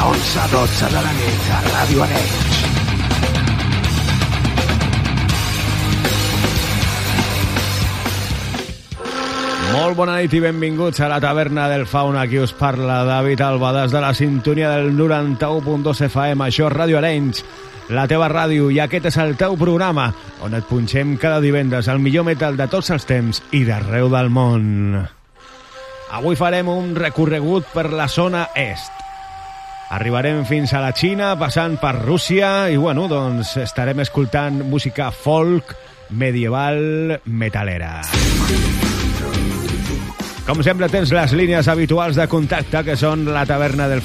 De 11 a 12 de la nit a Ràdio Arenys. Molt bona nit i benvinguts a la taverna del fauna. Aquí us parla David Alba des de la sintonia del 91.2 FM. Això és Ràdio Arenys, la teva ràdio, i aquest és el teu programa, on et punxem cada divendres el millor metal de tots els temps i d'arreu del món. Avui farem un recorregut per la zona est. Arribarem fins a la Xina, passant per Rússia, i bueno, doncs estarem escoltant música folk, medieval, metalera. Com sempre, tens les línies habituals de contacte, que són la taverna del.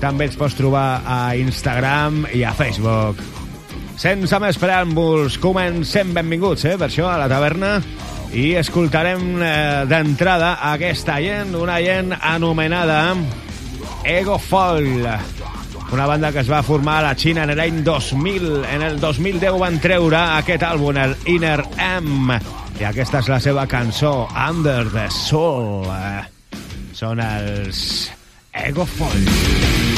També ens pots trobar a Instagram i a Facebook. Sense més preàmbuls, comencem benvinguts, eh, per això, a la taverna. I escoltarem eh, d'entrada aquesta gent, una gent anomenada Ego Foil. Una banda que es va formar a la Xina en l'any 2000. En el 2010 van treure aquest àlbum, el Inner M. I aquesta és la seva cançó, Under the Soul. Eh, Són els Ego Foil. 当风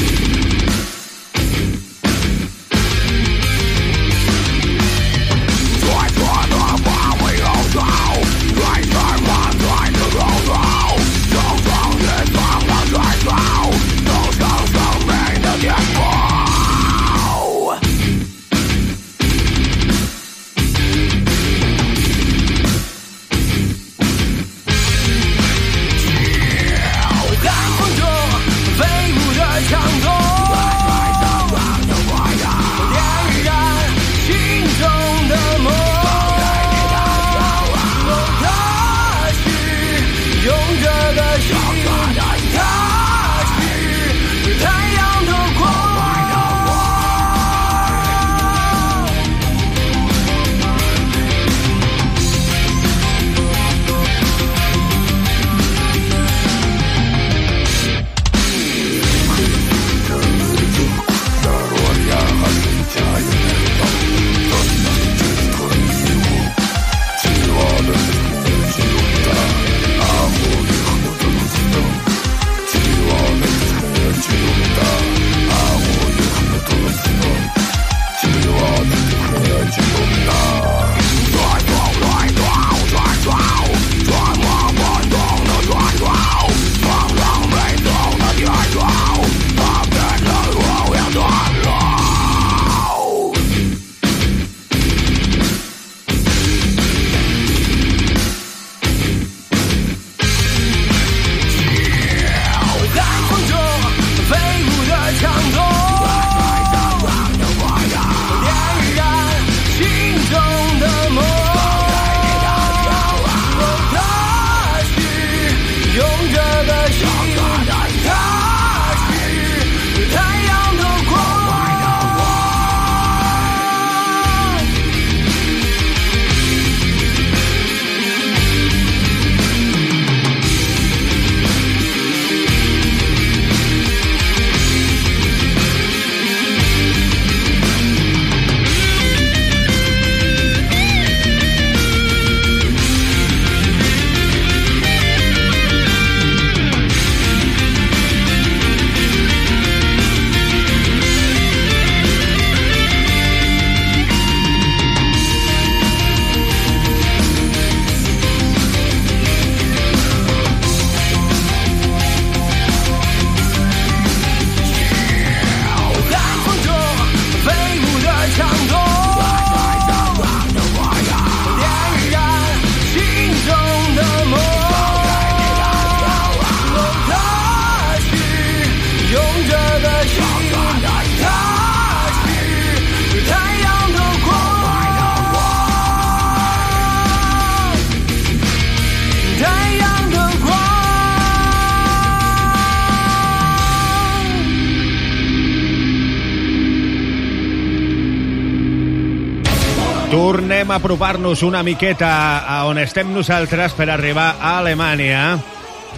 A apropar-nos una miqueta a on estem nosaltres per arribar a Alemanya,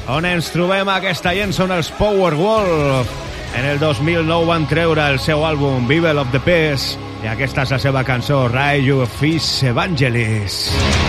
on ens trobem aquesta gent són els Powerwolf. En el 2009 van treure el seu àlbum Bible of the Peace i aquesta és la seva cançó of Fis Evangelis. Evangelis.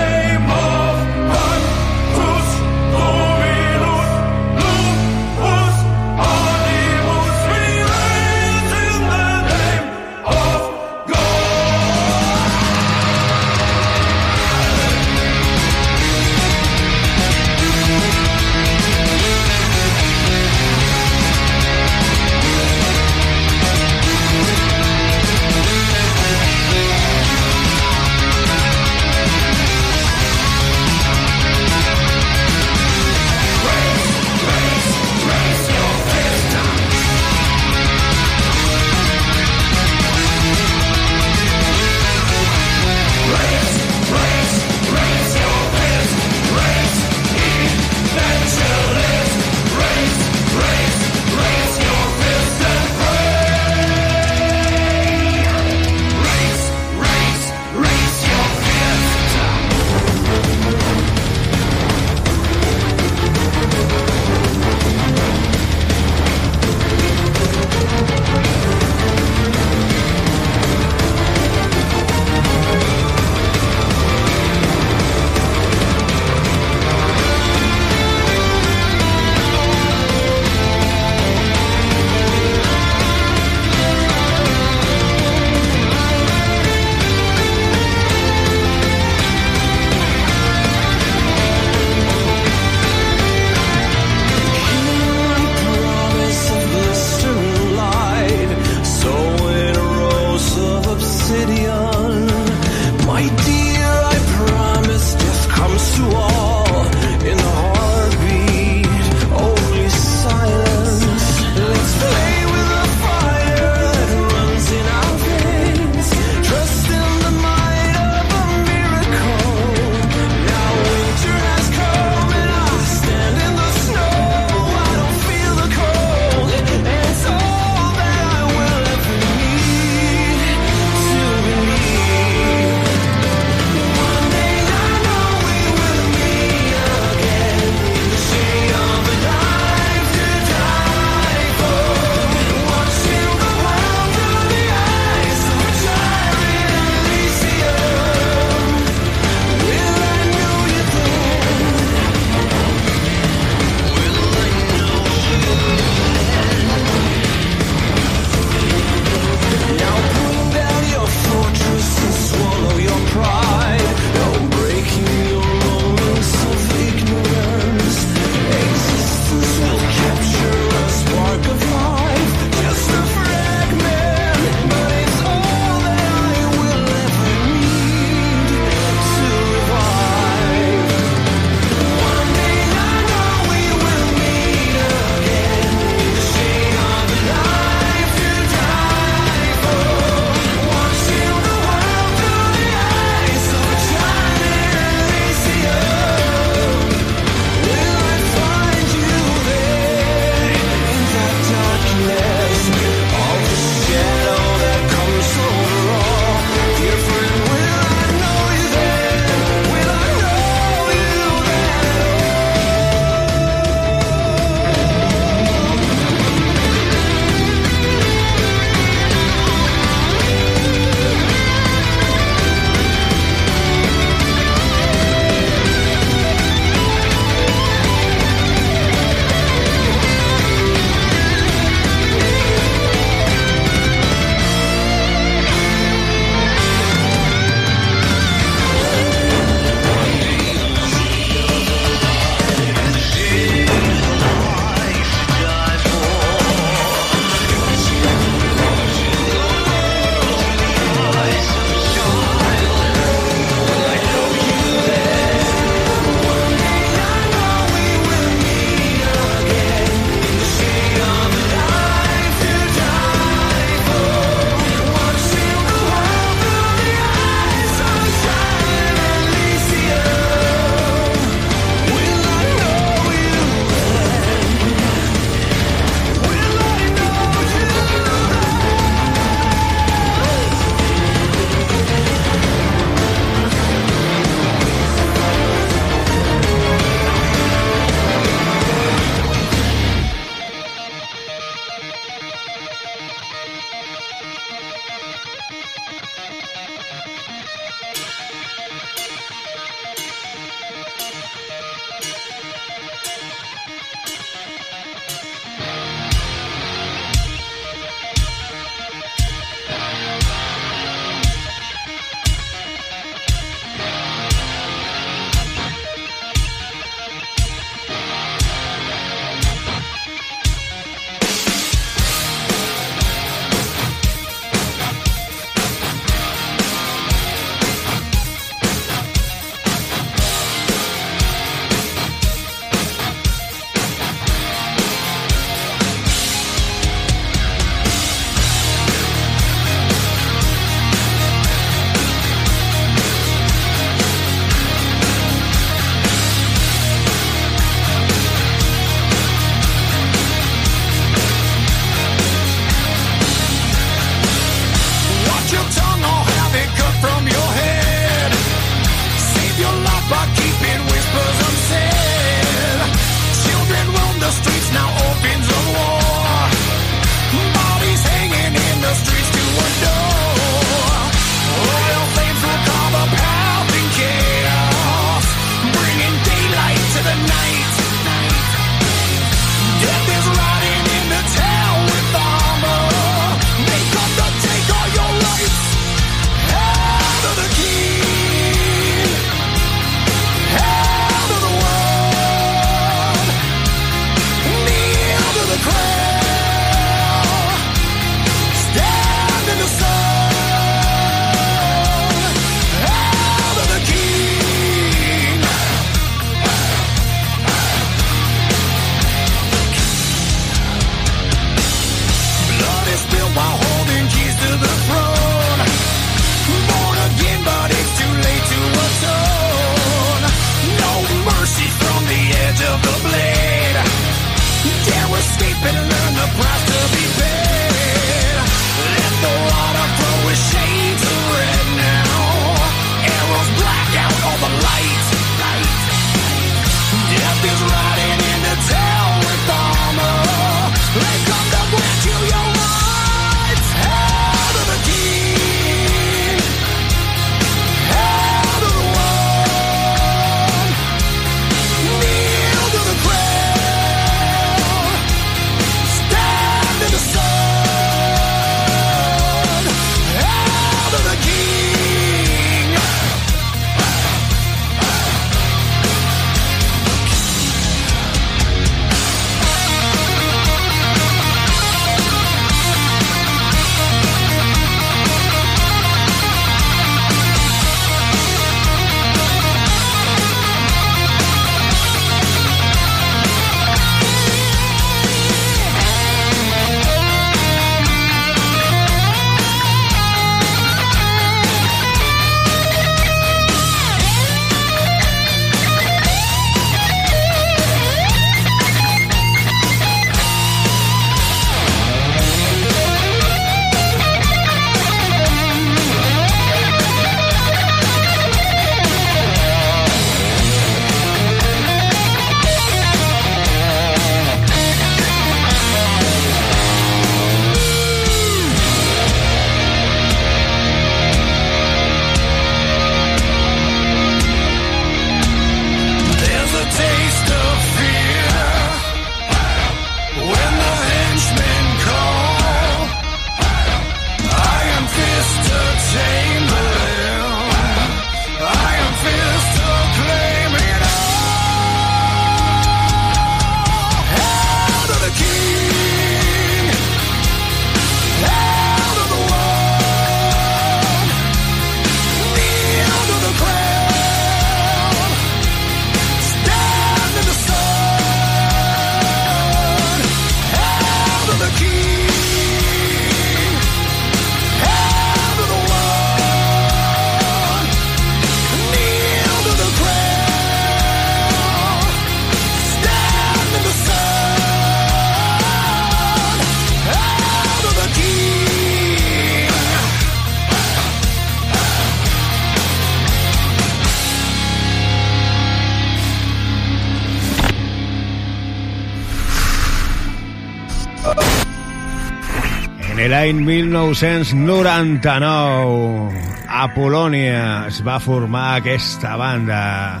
L'any 1999 a Polònia es va formar aquesta banda,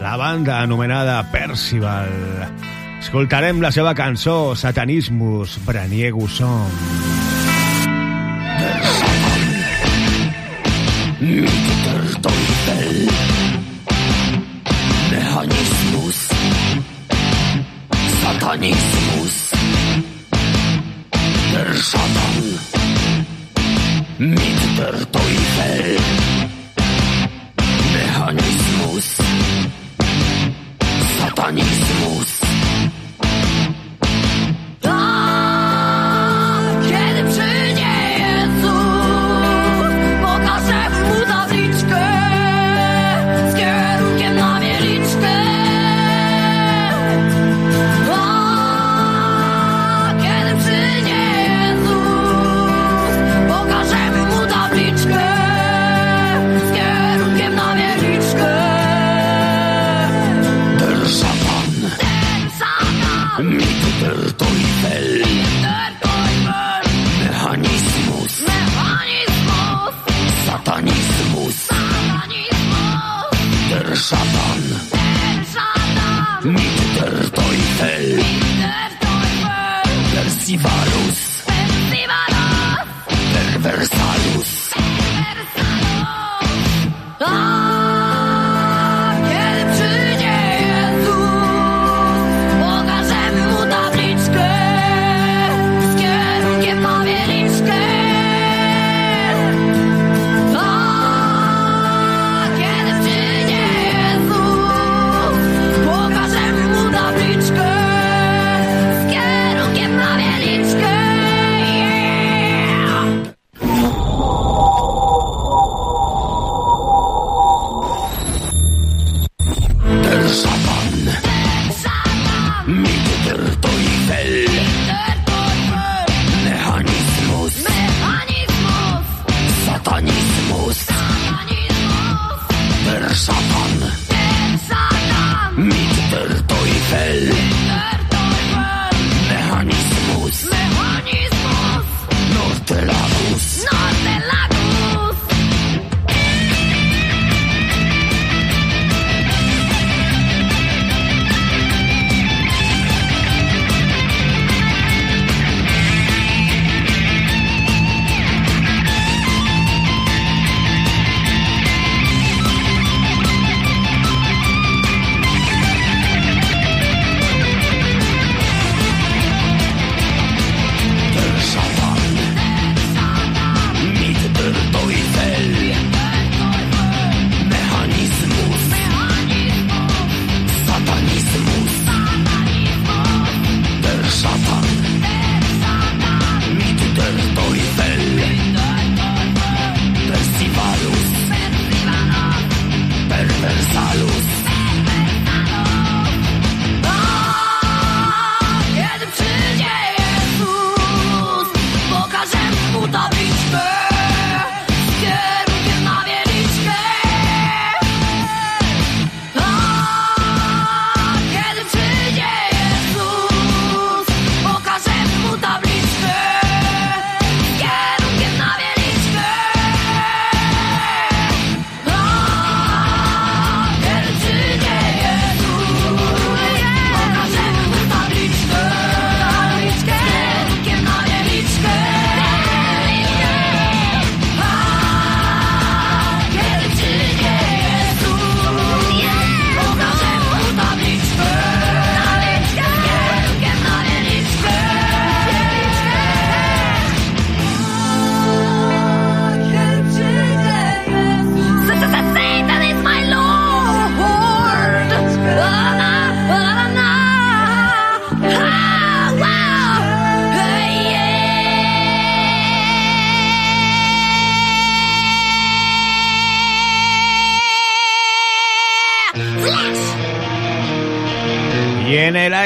la banda anomenada Percival. Escoltarem la seva cançó Satanismus Braniego Som. Satanismus szatan Mister Teufel Mechanismus, Satanismus.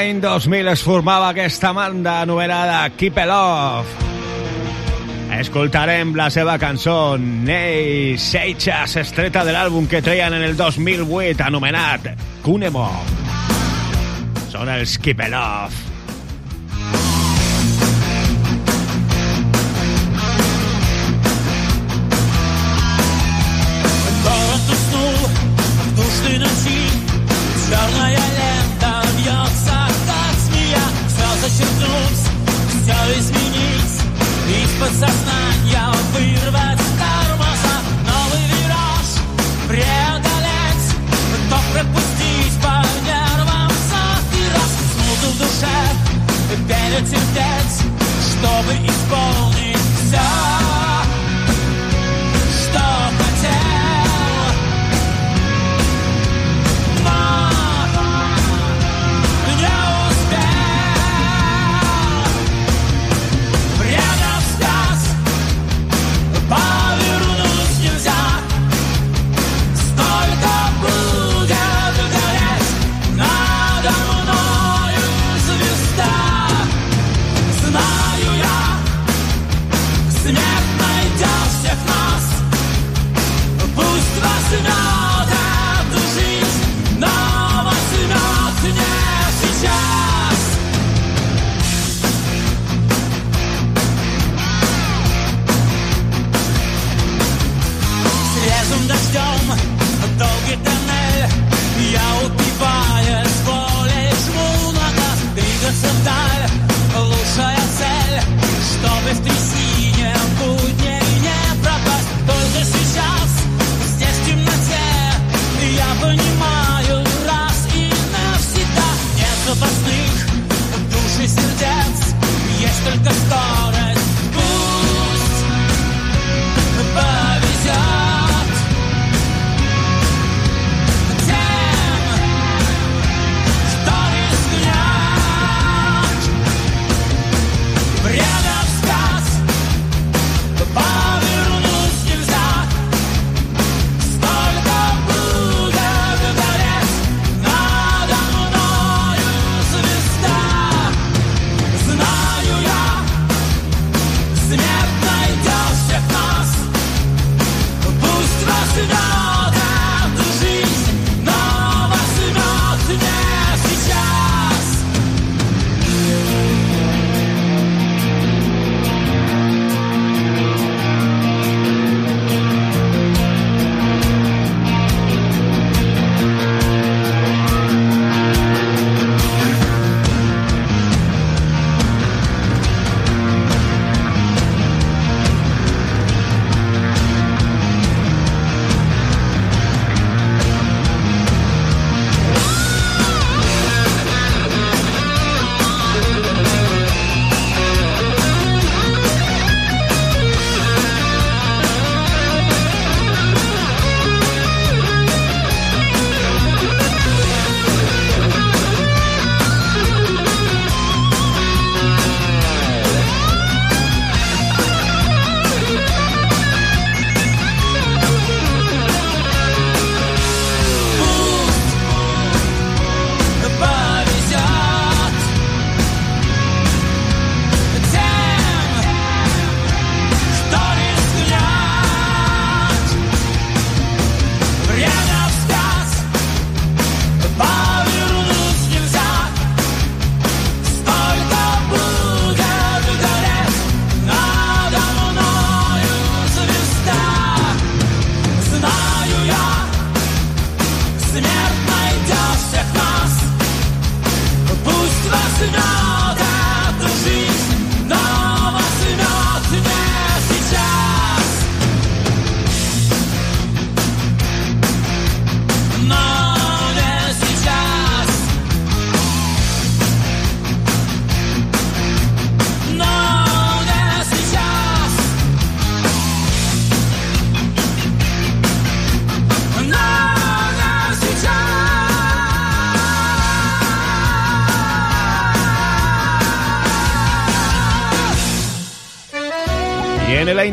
l'any 2000 es formava aquesta banda anomenada Keep It Love. Escoltarem la seva cançó Ney Seixas, estreta de l'àlbum que treien en el 2008, anomenat Cunemo. Són els Keep It Love.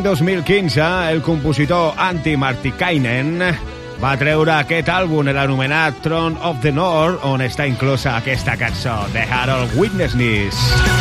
2015, el compositor Antti Martikainen va treure aquest àlbum, l'anomenat Throne of the North, on està inclosa aquesta cançó, The Harold Witness Nice.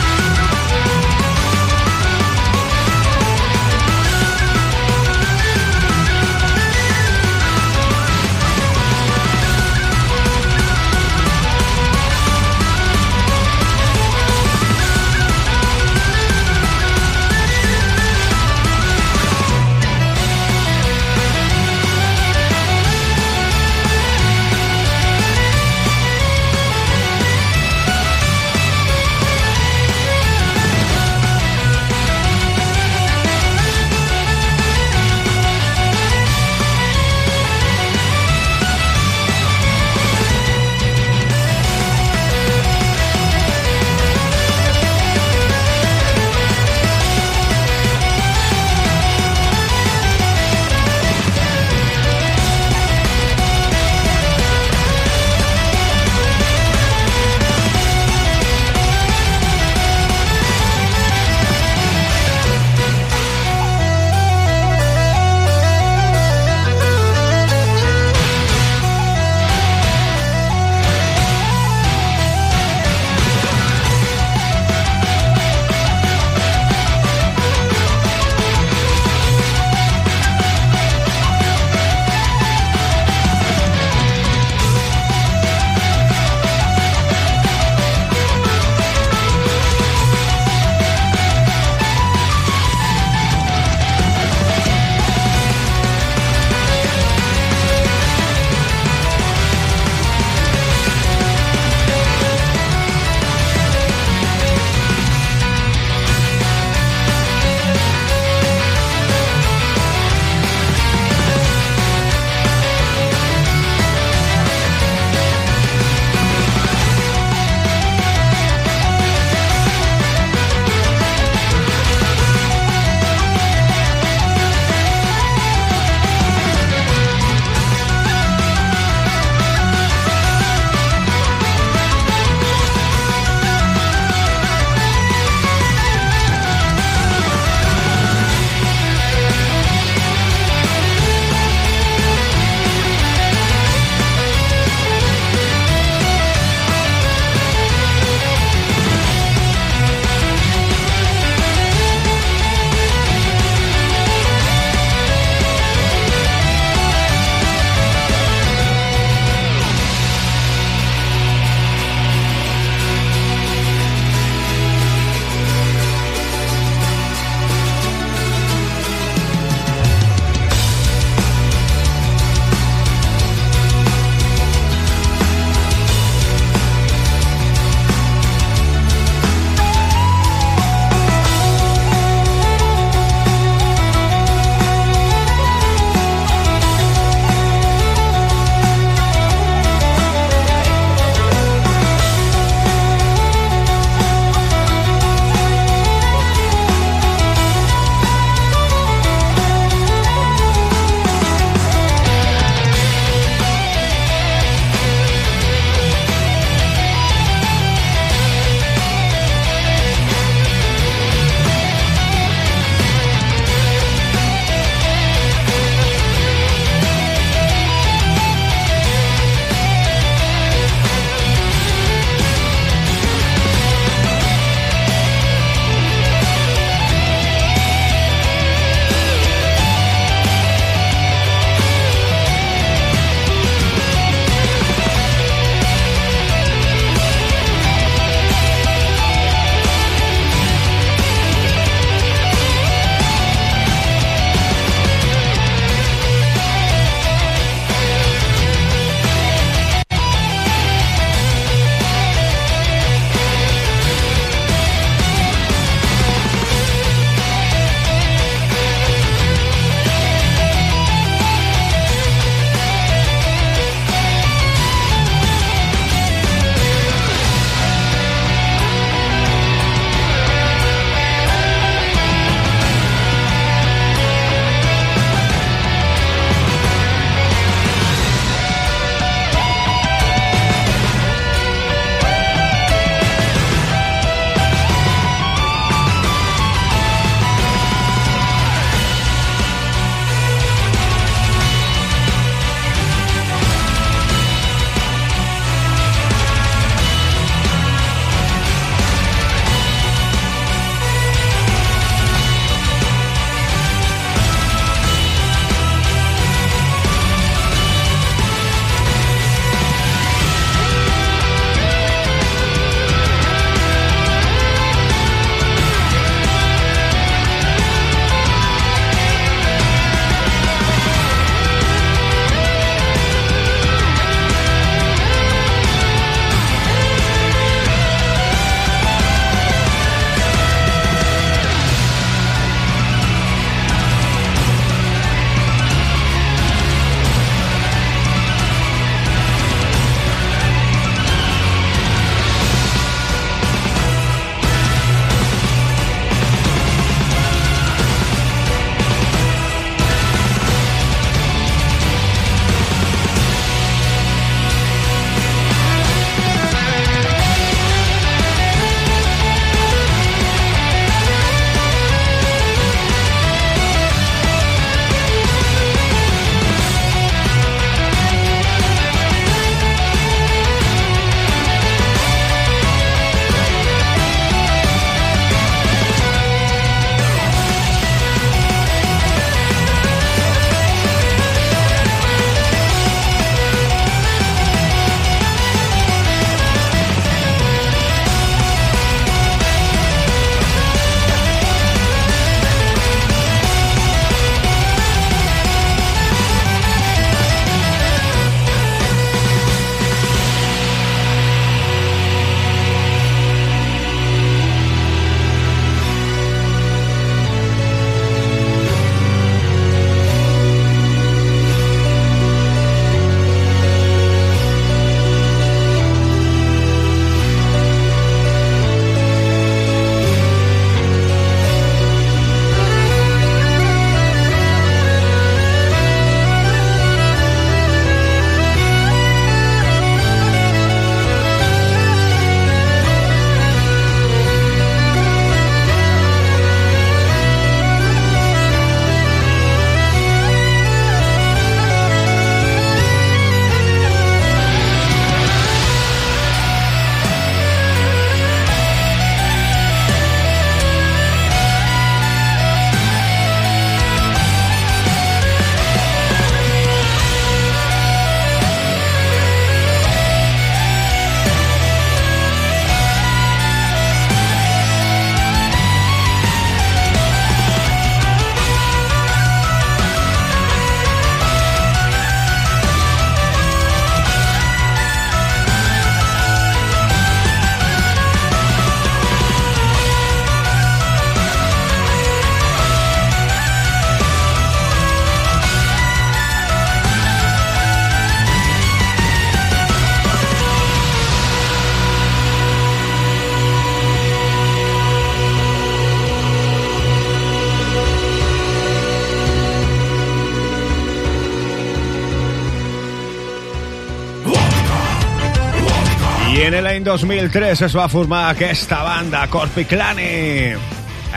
L'any 2003 es va formar aquesta banda, Corpiclani.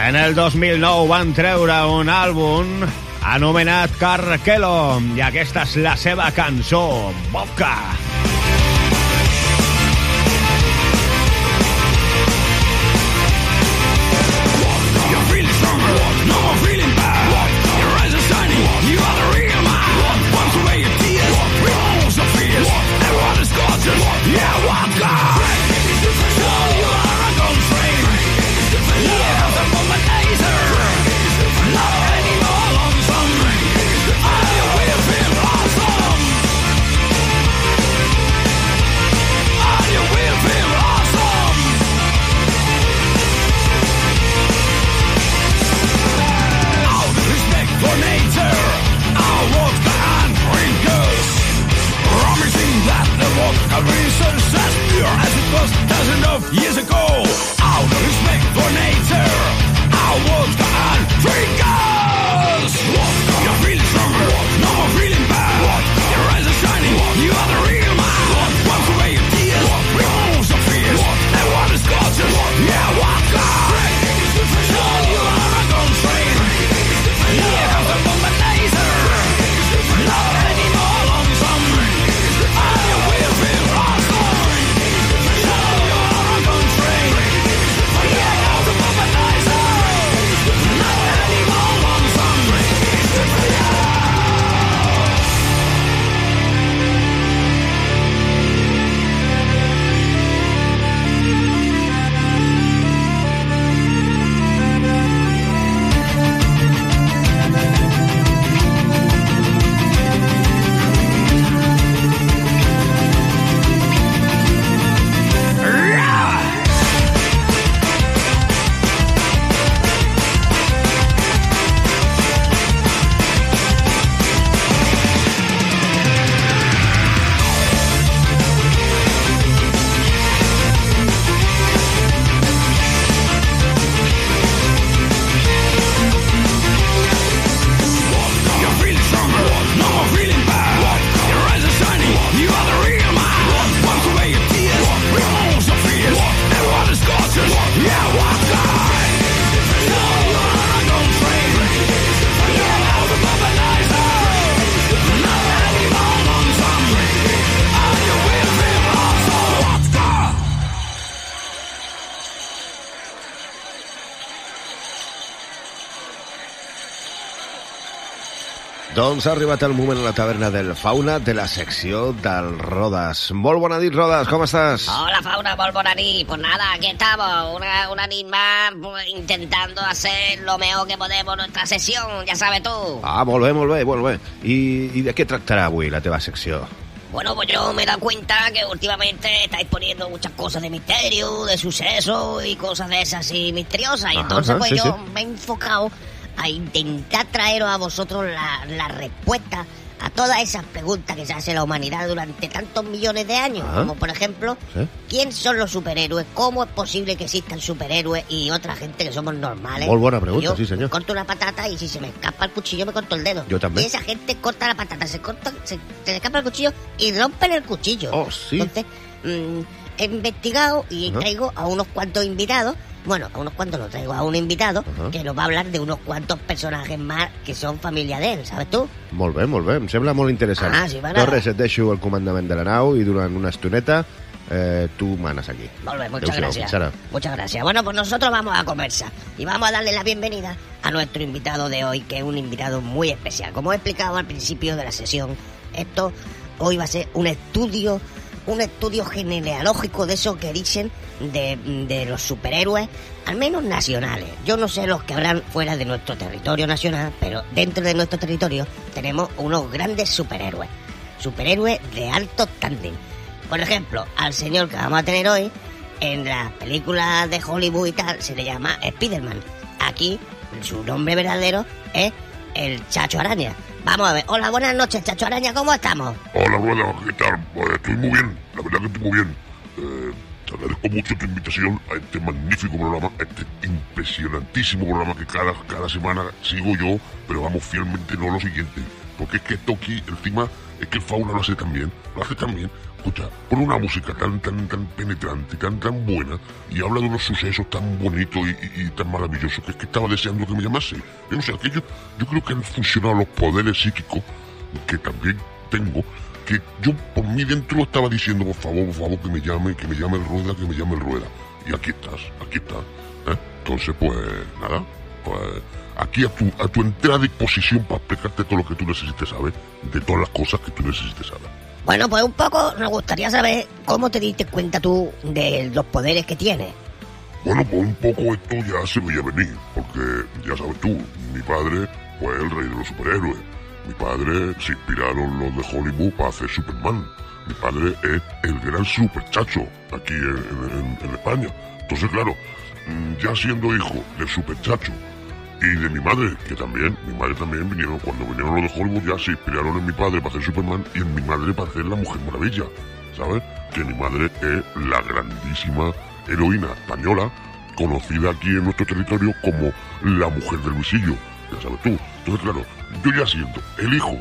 En el 2009 van treure un àlbum anomenat Carquelo i aquesta és la seva cançó. You're as pure as it was dozens of years ago. Out of respect for nature, and drinkers. Doncs ha arribat el moment a la taverna del Fauna de la secció del Rodas. Molt bona nit, Rodas, com estàs? Hola Fauna, molt bona nit. Pues nada, aquí estamos, una, una nit más pues, intentando hacer lo mejor que podemos en nuestra sesión, ya sabes tú. Ah, molt bé, molt bé, molt bé. I, I de què tractarà avui la teva secció? Bueno, pues yo me he dado cuenta que últimamente estáis poniendo muchas cosas de misterio, de suceso y cosas de esas así misteriosas. Y entonces ajá, pues sí, yo sí. me he enfocado a intentar traeros a vosotros la, la respuesta a todas esas preguntas que se hace la humanidad durante tantos millones de años. Ajá. Como por ejemplo, Sí. ¿quién son los superhéroes? ¿Cómo es posible que existan superhéroes y otra gente que somos normales? Molt bona pregunta, Yo sí, senyor. corto una patata y si se me escapa el cuchillo me corto el dedo. Yo también. Y esa gente corta la patata, se corta, se, se le escapa el cuchillo y rompen el cuchillo. Oh, sí. Entonces, mm, he investigado y traigo a unos cuantos invitados. Bueno, a unos cuantos no traigo a un invitado que nos va a hablar de unos cuantos personajes más que son familia de él, ¿sabes tú? Molt bé, molt bé, em sembla molt interessant. Ah, sí, anar. Torres, et deixo el comandament de la nau i durant una estoneta eh, tu manes aquí. Molt bé, muchas gracias. Muchas gracias. Bueno, pues nosotros vamos a conversar y vamos a darle la bienvenida a nuestro invitado de hoy, que es un invitado muy especial. Como he explicado al principio de la sesión, esto hoy va a ser un estudio, un estudio genealógico de eso que dicen de, de los superhéroes, al menos nacionales. Yo no sé los que habrán fuera de nuestro territorio nacional, pero dentro de nuestro territorio tenemos unos grandes superhéroes. Superhéroes de alto standing. Por ejemplo, al señor que vamos a tener hoy, en las películas de Hollywood y tal, se le llama Spider-Man. Aquí, su nombre verdadero es el Chacho Araña. Vamos a ver. Hola, buenas noches, Chacho Araña, ¿cómo estamos? Hola, Rueda, ¿qué tal? Pues estoy muy bien, la verdad que estoy muy bien. Eh, te agradezco mucho tu invitación a este magnífico programa, a este impresionantísimo programa que cada, cada semana sigo yo, pero vamos fielmente no lo siguiente, Porque es que Toki, encima, es que el fauna lo hace tan bien, lo hace tan bien. Escucha, pone una música tan, tan, tan penetrante, tan, tan buena, y habla de unos sucesos tan bonitos y, y- y tan maravillosos, que es que estaba deseando que me llamase. No sé, que yo, creo que han funcionado los poderes psíquicos, que también tengo, que yo por mí dentro estaba diciendo, por favor, por favor, que me llame, que me llame el Rueda, que me llame el Rueda. Y aquí estás, aquí estás. ¿eh? Entonces, pues, nada, pues, aquí a tu, a tu entera disposición para explicarte todo lo que tú necesites saber, de todas las cosas que tú necesites saber. Bueno, pues un poco nos gustaría saber cómo te diste cuenta tú de los poderes que tienes. Bueno, pues un poco esto ya se veía venir, porque ya sabes tú, mi padre fue el rey de los superhéroes. Mi padre se inspiraron los de Hollywood para hacer Superman. Mi padre es el gran superchacho aquí en, España. Entonces, claro, mm, ya siendo hijo del superchacho y de mi madre, que también, mi madre también vinieron, cuando vinieron los de Hollywood ya se inspiraron en mi padre para hacer Superman y en mi madre para hacer la Mujer Maravilla, ¿sabes? Que mi madre es la grandísima heroína española, conocida aquí en nuestro territorio como la Mujer del Visillo, ya sabes tú. Entonces, claro, yo ya siendo el hijo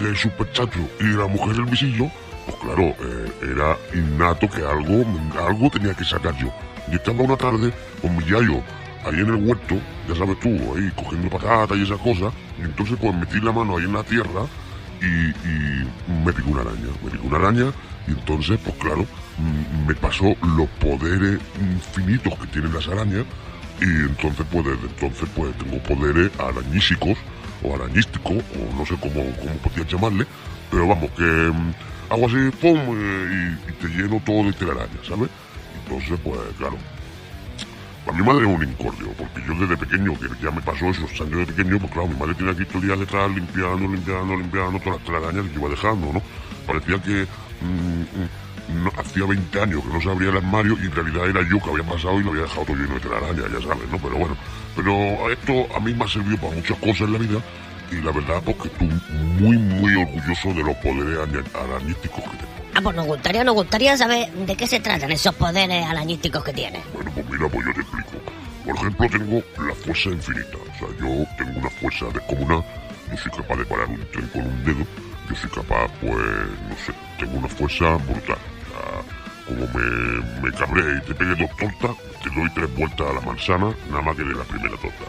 del superchacho y de la Mujer del Visillo, pues claro, eh, era innato que algo, algo tenía que sacar yo. Y estaba una tarde con mi yayo ahí en el huerto, ya sabes tú, ahí cogiendo patatas y esas cosas, y entonces pues metí la mano ahí en la tierra y, me picó una araña, me picó una araña y entonces pues claro, mm, me pasó los poderes infinitos que tienen las arañas y entonces pues desde entonces pues tengo poderes arañísicos o arañísticos o no sé cómo, cómo podías llamarle, pero vamos que mm, hago así, pum, y, y te lleno todo de telaraña, ¿sabes? Entonces pues claro, para mi madre es un incordio, porque yo desde pequeño, que ya me pasó esos años de pequeño, pues claro, mi madre tenía aquí todo el detrás limpiando, limpiando, limpiando todas las telarañas que iba dejando, ¿no? Parecía que mm, mm, hacía 20 años que no se abría el armario y en realidad era yo que había pasado y lo había dejado todo lleno de telarañas, ya sabes, ¿no? Pero bueno, pero esto a mí me ha servido para muchas cosas en la vida y la verdad, pues que estoy muy, muy orgulloso de los poderes arañísticos que tengo. Ah, pues nos gustaría, nos gustaría saber de qué se tratan esos poderes arañísticos que tienes. Bueno, pues mira, pues yo te explico. Por ejemplo, tengo la fuerza infinita. O sea, yo tengo una fuerza descomunal. Yo soy capaz de parar un tren con un dedo. Yo soy capaz, pues, no sé, tengo una fuerza brutal. O sea, como me, me cabré y te pegue dos tortas, te doy tres vueltas a la manzana, nada más que de la primera torta.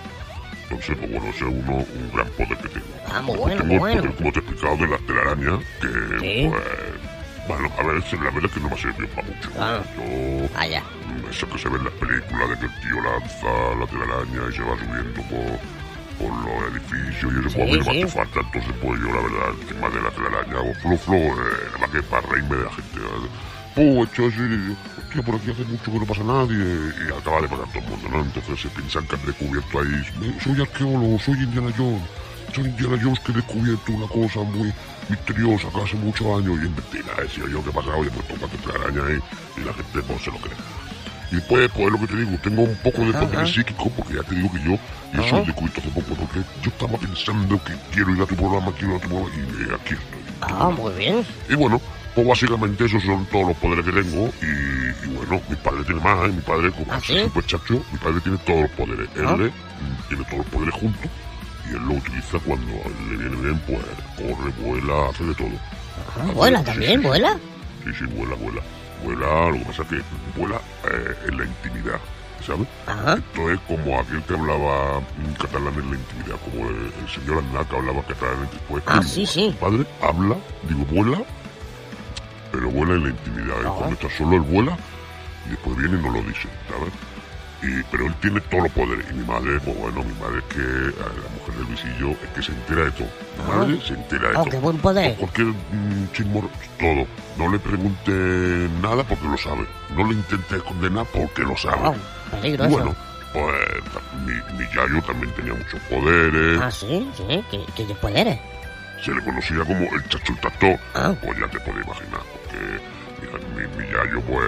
Entonces, pues bueno, ese es uno, un gran poder que tengo. Ah, muy bueno, tengo muy el bueno. poder, como te he explicado, de la telaraña, que, Sí. pues, bueno, a ver, la verdad es que no me ha servido para mucho. Ah. Yo Vaya. eso que se ve en las películas de que el tío lanza la telaraña y se va subiendo por, por los edificios y eso Sí, pues a mí no me sí. hace falta entonces pues yo la verdad el tema de la telaraña o flo flo eh, nada más que para reírme de la gente ¿vale? pues hostia por aquí hace mucho que no pasa nadie y acaba de pasar todo el mundo ¿no? entonces se piensan que han descubierto ahí soy arqueólogo soy Indiana Jones soy Indiana Jones que he descubierto una cosa muy misteriosa que hace muchos años y es mentira, decía yo que he pasado y he puesto cuatro telarañas ahí y la gente pues se lo cree. Y después, pues lo que te digo, tengo un poco de poder psíquico, porque ya te digo que yo, y eso lo descubierto hace poco, porque yo estaba pensando que quiero ir a tu programa, quiero ir a tu programa, y eh, aquí estoy. Ah, muy bien. Y bueno, pues básicamente esos son todos los poderes que tengo, y, y bueno, mi padre tiene más, ¿eh? mi padre, como ¿Ah, es sí? super chacho, mi padre tiene todos los poderes. Él Ah. eh, tiene todos los poderes juntos, y él lo utiliza cuando le viene bien, pues corre, vuela, hace de todo. Ah, vuela también, sí, vuela. Sí, sí, vuela, vuela. Vuela, lo que pasa es que vuela eh, en la intimidad, ¿sabes? Ajá. Esto es como aquel que hablaba catalán en la intimidad, como el, el señor Aznar que hablaba catalán en pues, Ah, digo, sí, sí. Padre habla, digo, vuela, pero vuela en la intimidad. Cuando está solo, él vuela y después viene y no lo dice, ¿sabes? Y, pero él tiene todos los poderes. Y mi madre, pues bueno, mi madre es que, eh, la mujer del visillo, es que se entera de todo. Mi Ah. madre se entera de Oh, todo. qué buen poder. Cualquier mm, chismor, todo. No le pregunte nada porque lo sabe. No le intente esconder nada porque lo sabe. Oh, peligroso. bueno, pues mi, mi yayo también tenía muchos poderes. Ah, sí, sí. ¿Qué, qué poderes? Se le conocía como el chacho el tractor. Ah. Pues ya te puedes imaginar. Porque mi, mi yayo pues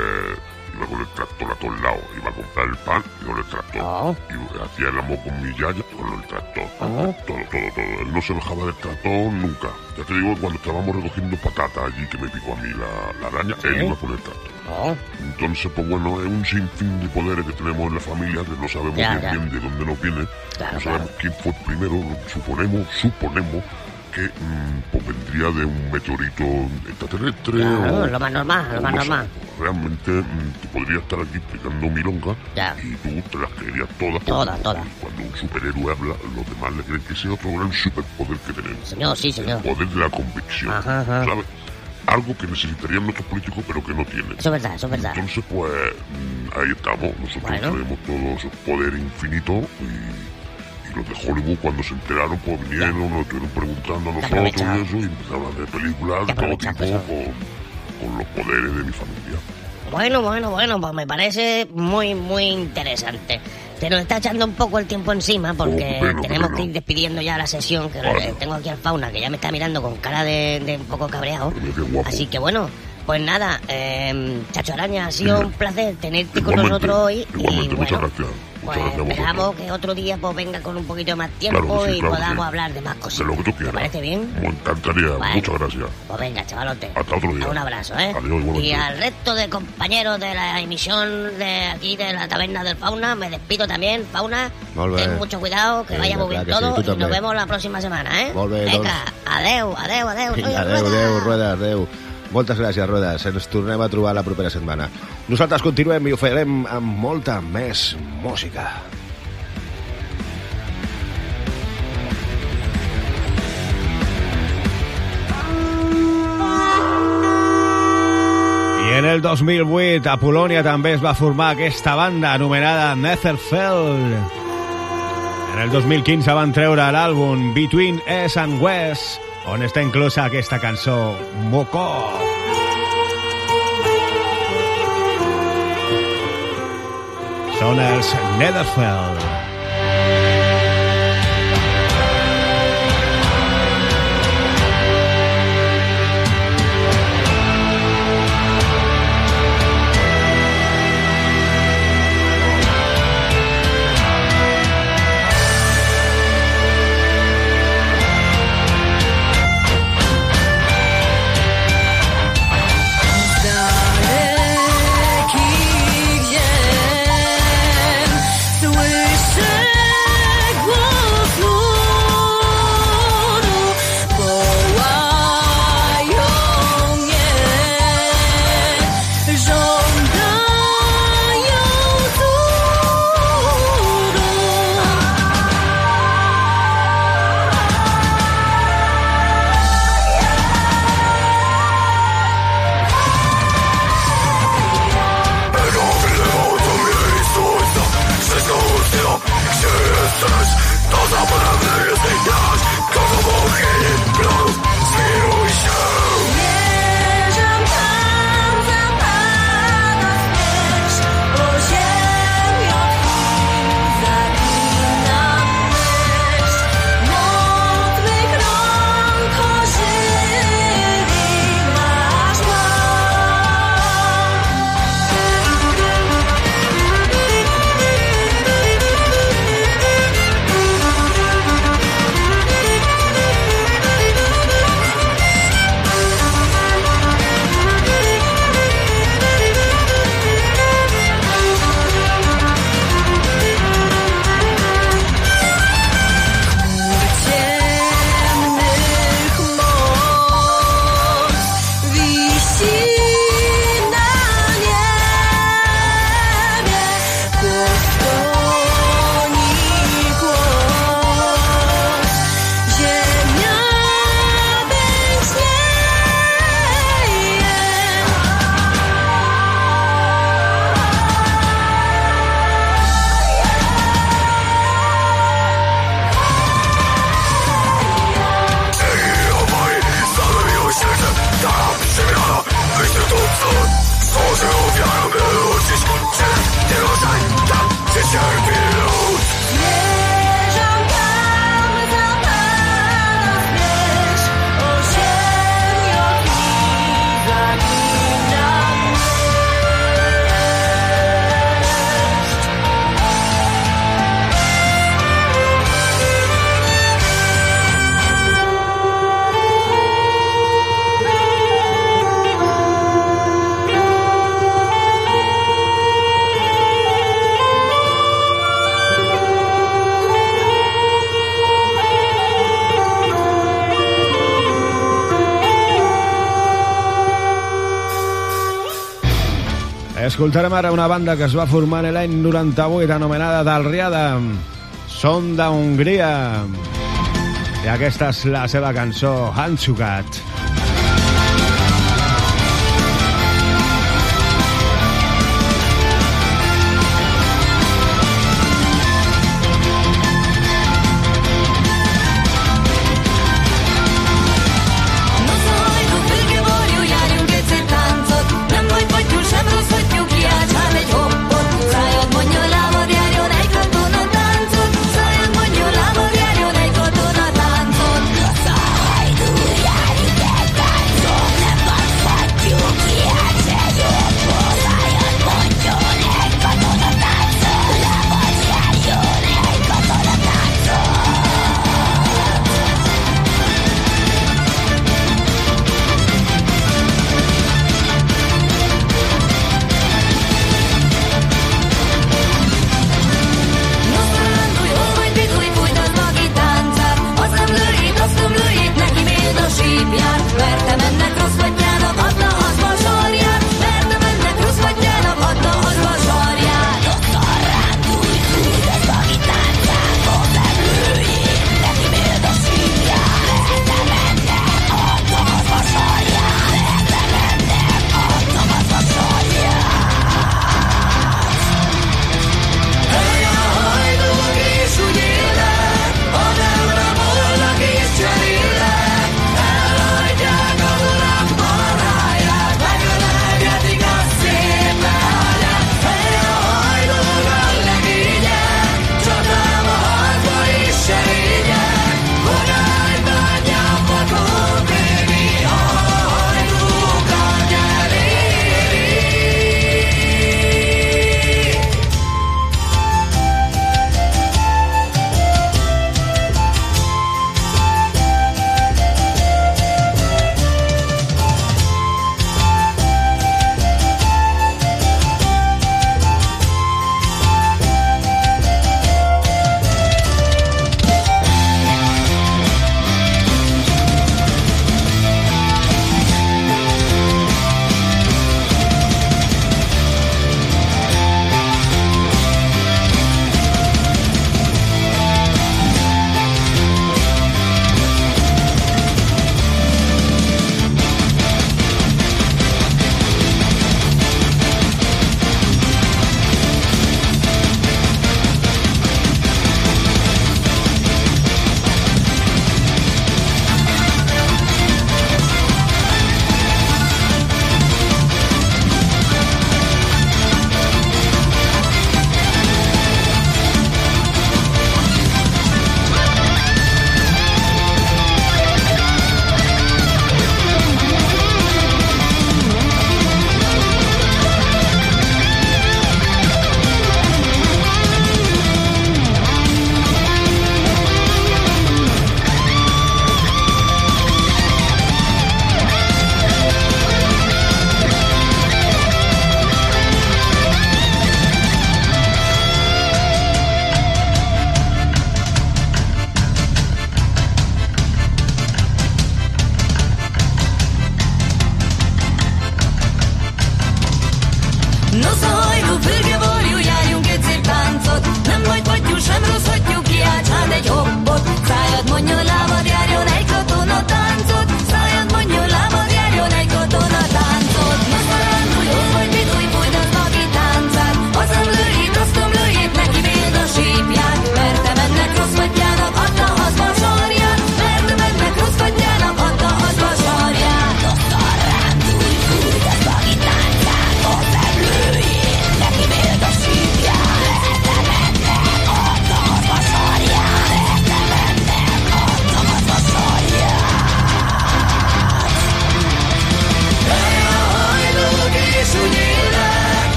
iba con el tractor a todos lados. Iba a comprar el pan y con el tractor. Oh. Y hacía el amor con mi yaya con el tractor. Ah. Todo, todo, todo. Él no se bajaba del tractor nunca. Ya te digo, cuando estábamos recogiendo patatas allí que me picó a mí la, la araña, él iba con el tractor. Oh, Entonces, pues bueno, es un sinfín de poderes que tenemos en la familia que no sabemos Ya, bien, ya. bien de dónde nos viene. Claro, no sabemos claro. quién fue el primero. Suponemos, suponemos que mm, pues vendría de un meteorito extraterrestre Claro, o, lo más normal, lo o más no sé. normal. Realmente mm, te podría estar aquí explicando milonga Ya. y tú te las creerías todas. Todas, todas. Cuando un superhéroe habla, los demás le creen que ese es otro gran superpoder que tenemos. Señor, sí, señor. El poder de la convicción. Ajá, ajá. ¿Sabes? Algo que necesitarían nuestros políticos pero que no tienen. Eso es verdad, eso es verdad. Entonces, pues, mm, ahí estamos. Nosotros Bueno. tenemos todo ese poder infinito y los de Hollywood, cuando se enteraron, pues vinieron, nos estuvieron preguntando a nosotros y eso, y empezaron a hacer películas de todo tipo eso. con, con los poderes de mi familia. Bueno, bueno, bueno, pues me parece muy, muy interesante. Se nos está echando un poco el tiempo encima porque Oh, tenemos que ir despidiendo ya la sesión, que Vale. eh, tengo aquí al fauna que ya me está mirando con cara de, de un poco cabreado. Así que bueno, pues nada, eh, Chacho Araña, ha sido Dime. un placer tenerte con nosotros hoy. igualmente, y bueno. Pues Muchas gracias a esperamos que otro día pues venga con un poquito más tiempo Claro sí, y claro podamos sí. hablar de más De cosas. lo que tú ¿Te quieras. parece bien? Me encantaría. Bueno. Muchas gracias. Pues venga, chavalote. Hasta otro día. Un abrazo, ¿eh? Adiós, y al resto de compañeros de la emisión de aquí de la taberna del Fauna, me despido también, Fauna. Ten mucho cuidado, que Vinga, vaya muy bien sí, todo y nos vemos la próxima semana, ¿eh? Venga, adeu, adeu, adeu. adeu, Rueda. adeu, Rueda, adeu. Moltes gràcies, Ruedas. Ens tornem a trobar la propera setmana. Nosaltres continuem i ho farem amb molta més música. I en el 2008 a Polònia també es va formar aquesta banda anomenada Netherfell. En el 2015 van treure l'àlbum Between East and West, on està inclosa aquesta cançó Moko. Són els Netherfell. Escoltarem ara una banda que es va formar l'any 98 anomenada Dalriada. Són d'Hongria. I aquesta és la seva cançó, Hansugat.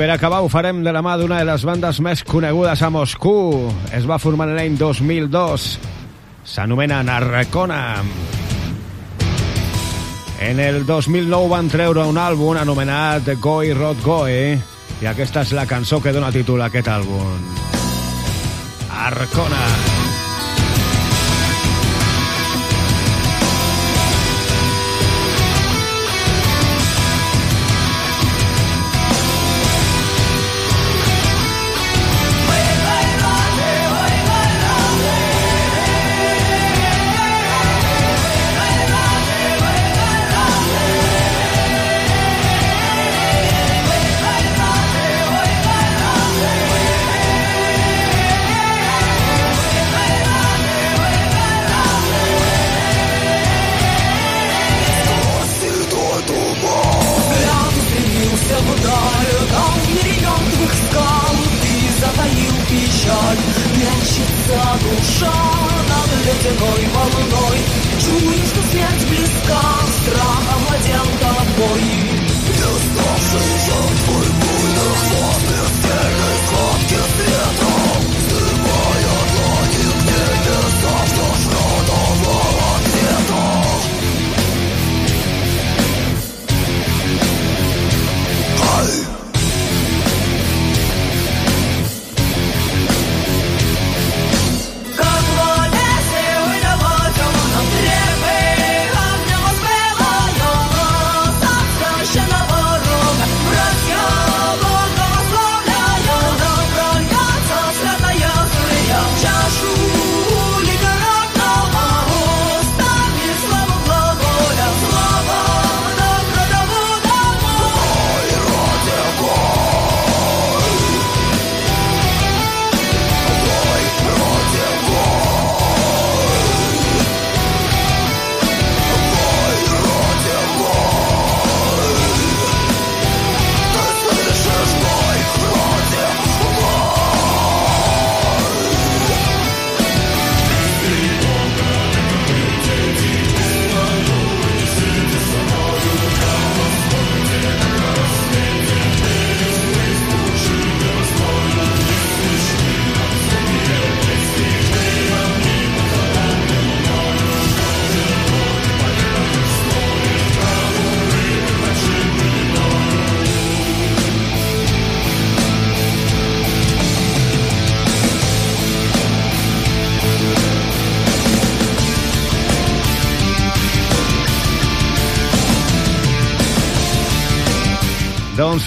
Per acabar ho farem de la mà d'una de les bandes més conegudes a Moscou. Es va formar en l'any 2002. S'anomena Narcona. En el 2009 van treure un àlbum anomenat Goi Rot Goi i aquesta és la cançó que dona títol a aquest àlbum. Arcona. Doncs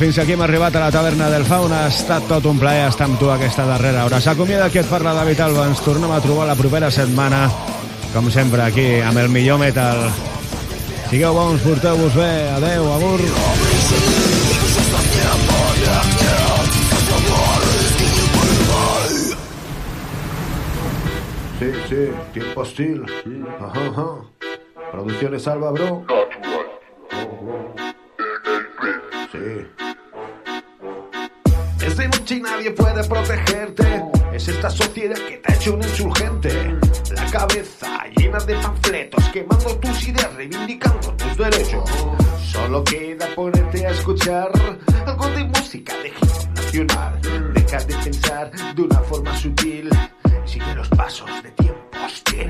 fins aquí hem arribat a la taverna del Fauna. Ha estat tot un plaer estar amb tu aquesta darrera hora. S'acomiada qui et parla David Alba. Ens tornem a trobar la propera setmana, com sempre, aquí, amb el millor metal. Sigueu bons, porteu-vos bé. Adeu, agur. Sí, sí, tiempo hostil. Ajá, ajá. Producciones Alba, bro. Sí. Es de noche y nadie puede protegerte. Es esta sociedad que te ha hecho un insurgente. La cabeza llena de panfletos, quemando tus ideas, reivindicando tus derechos. Solo queda ponerte a escuchar algo de música de hip nacional. Deja de pensar de una forma sutil. Sigue los pasos de tiempo hostil.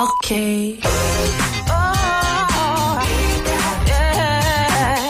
Okay.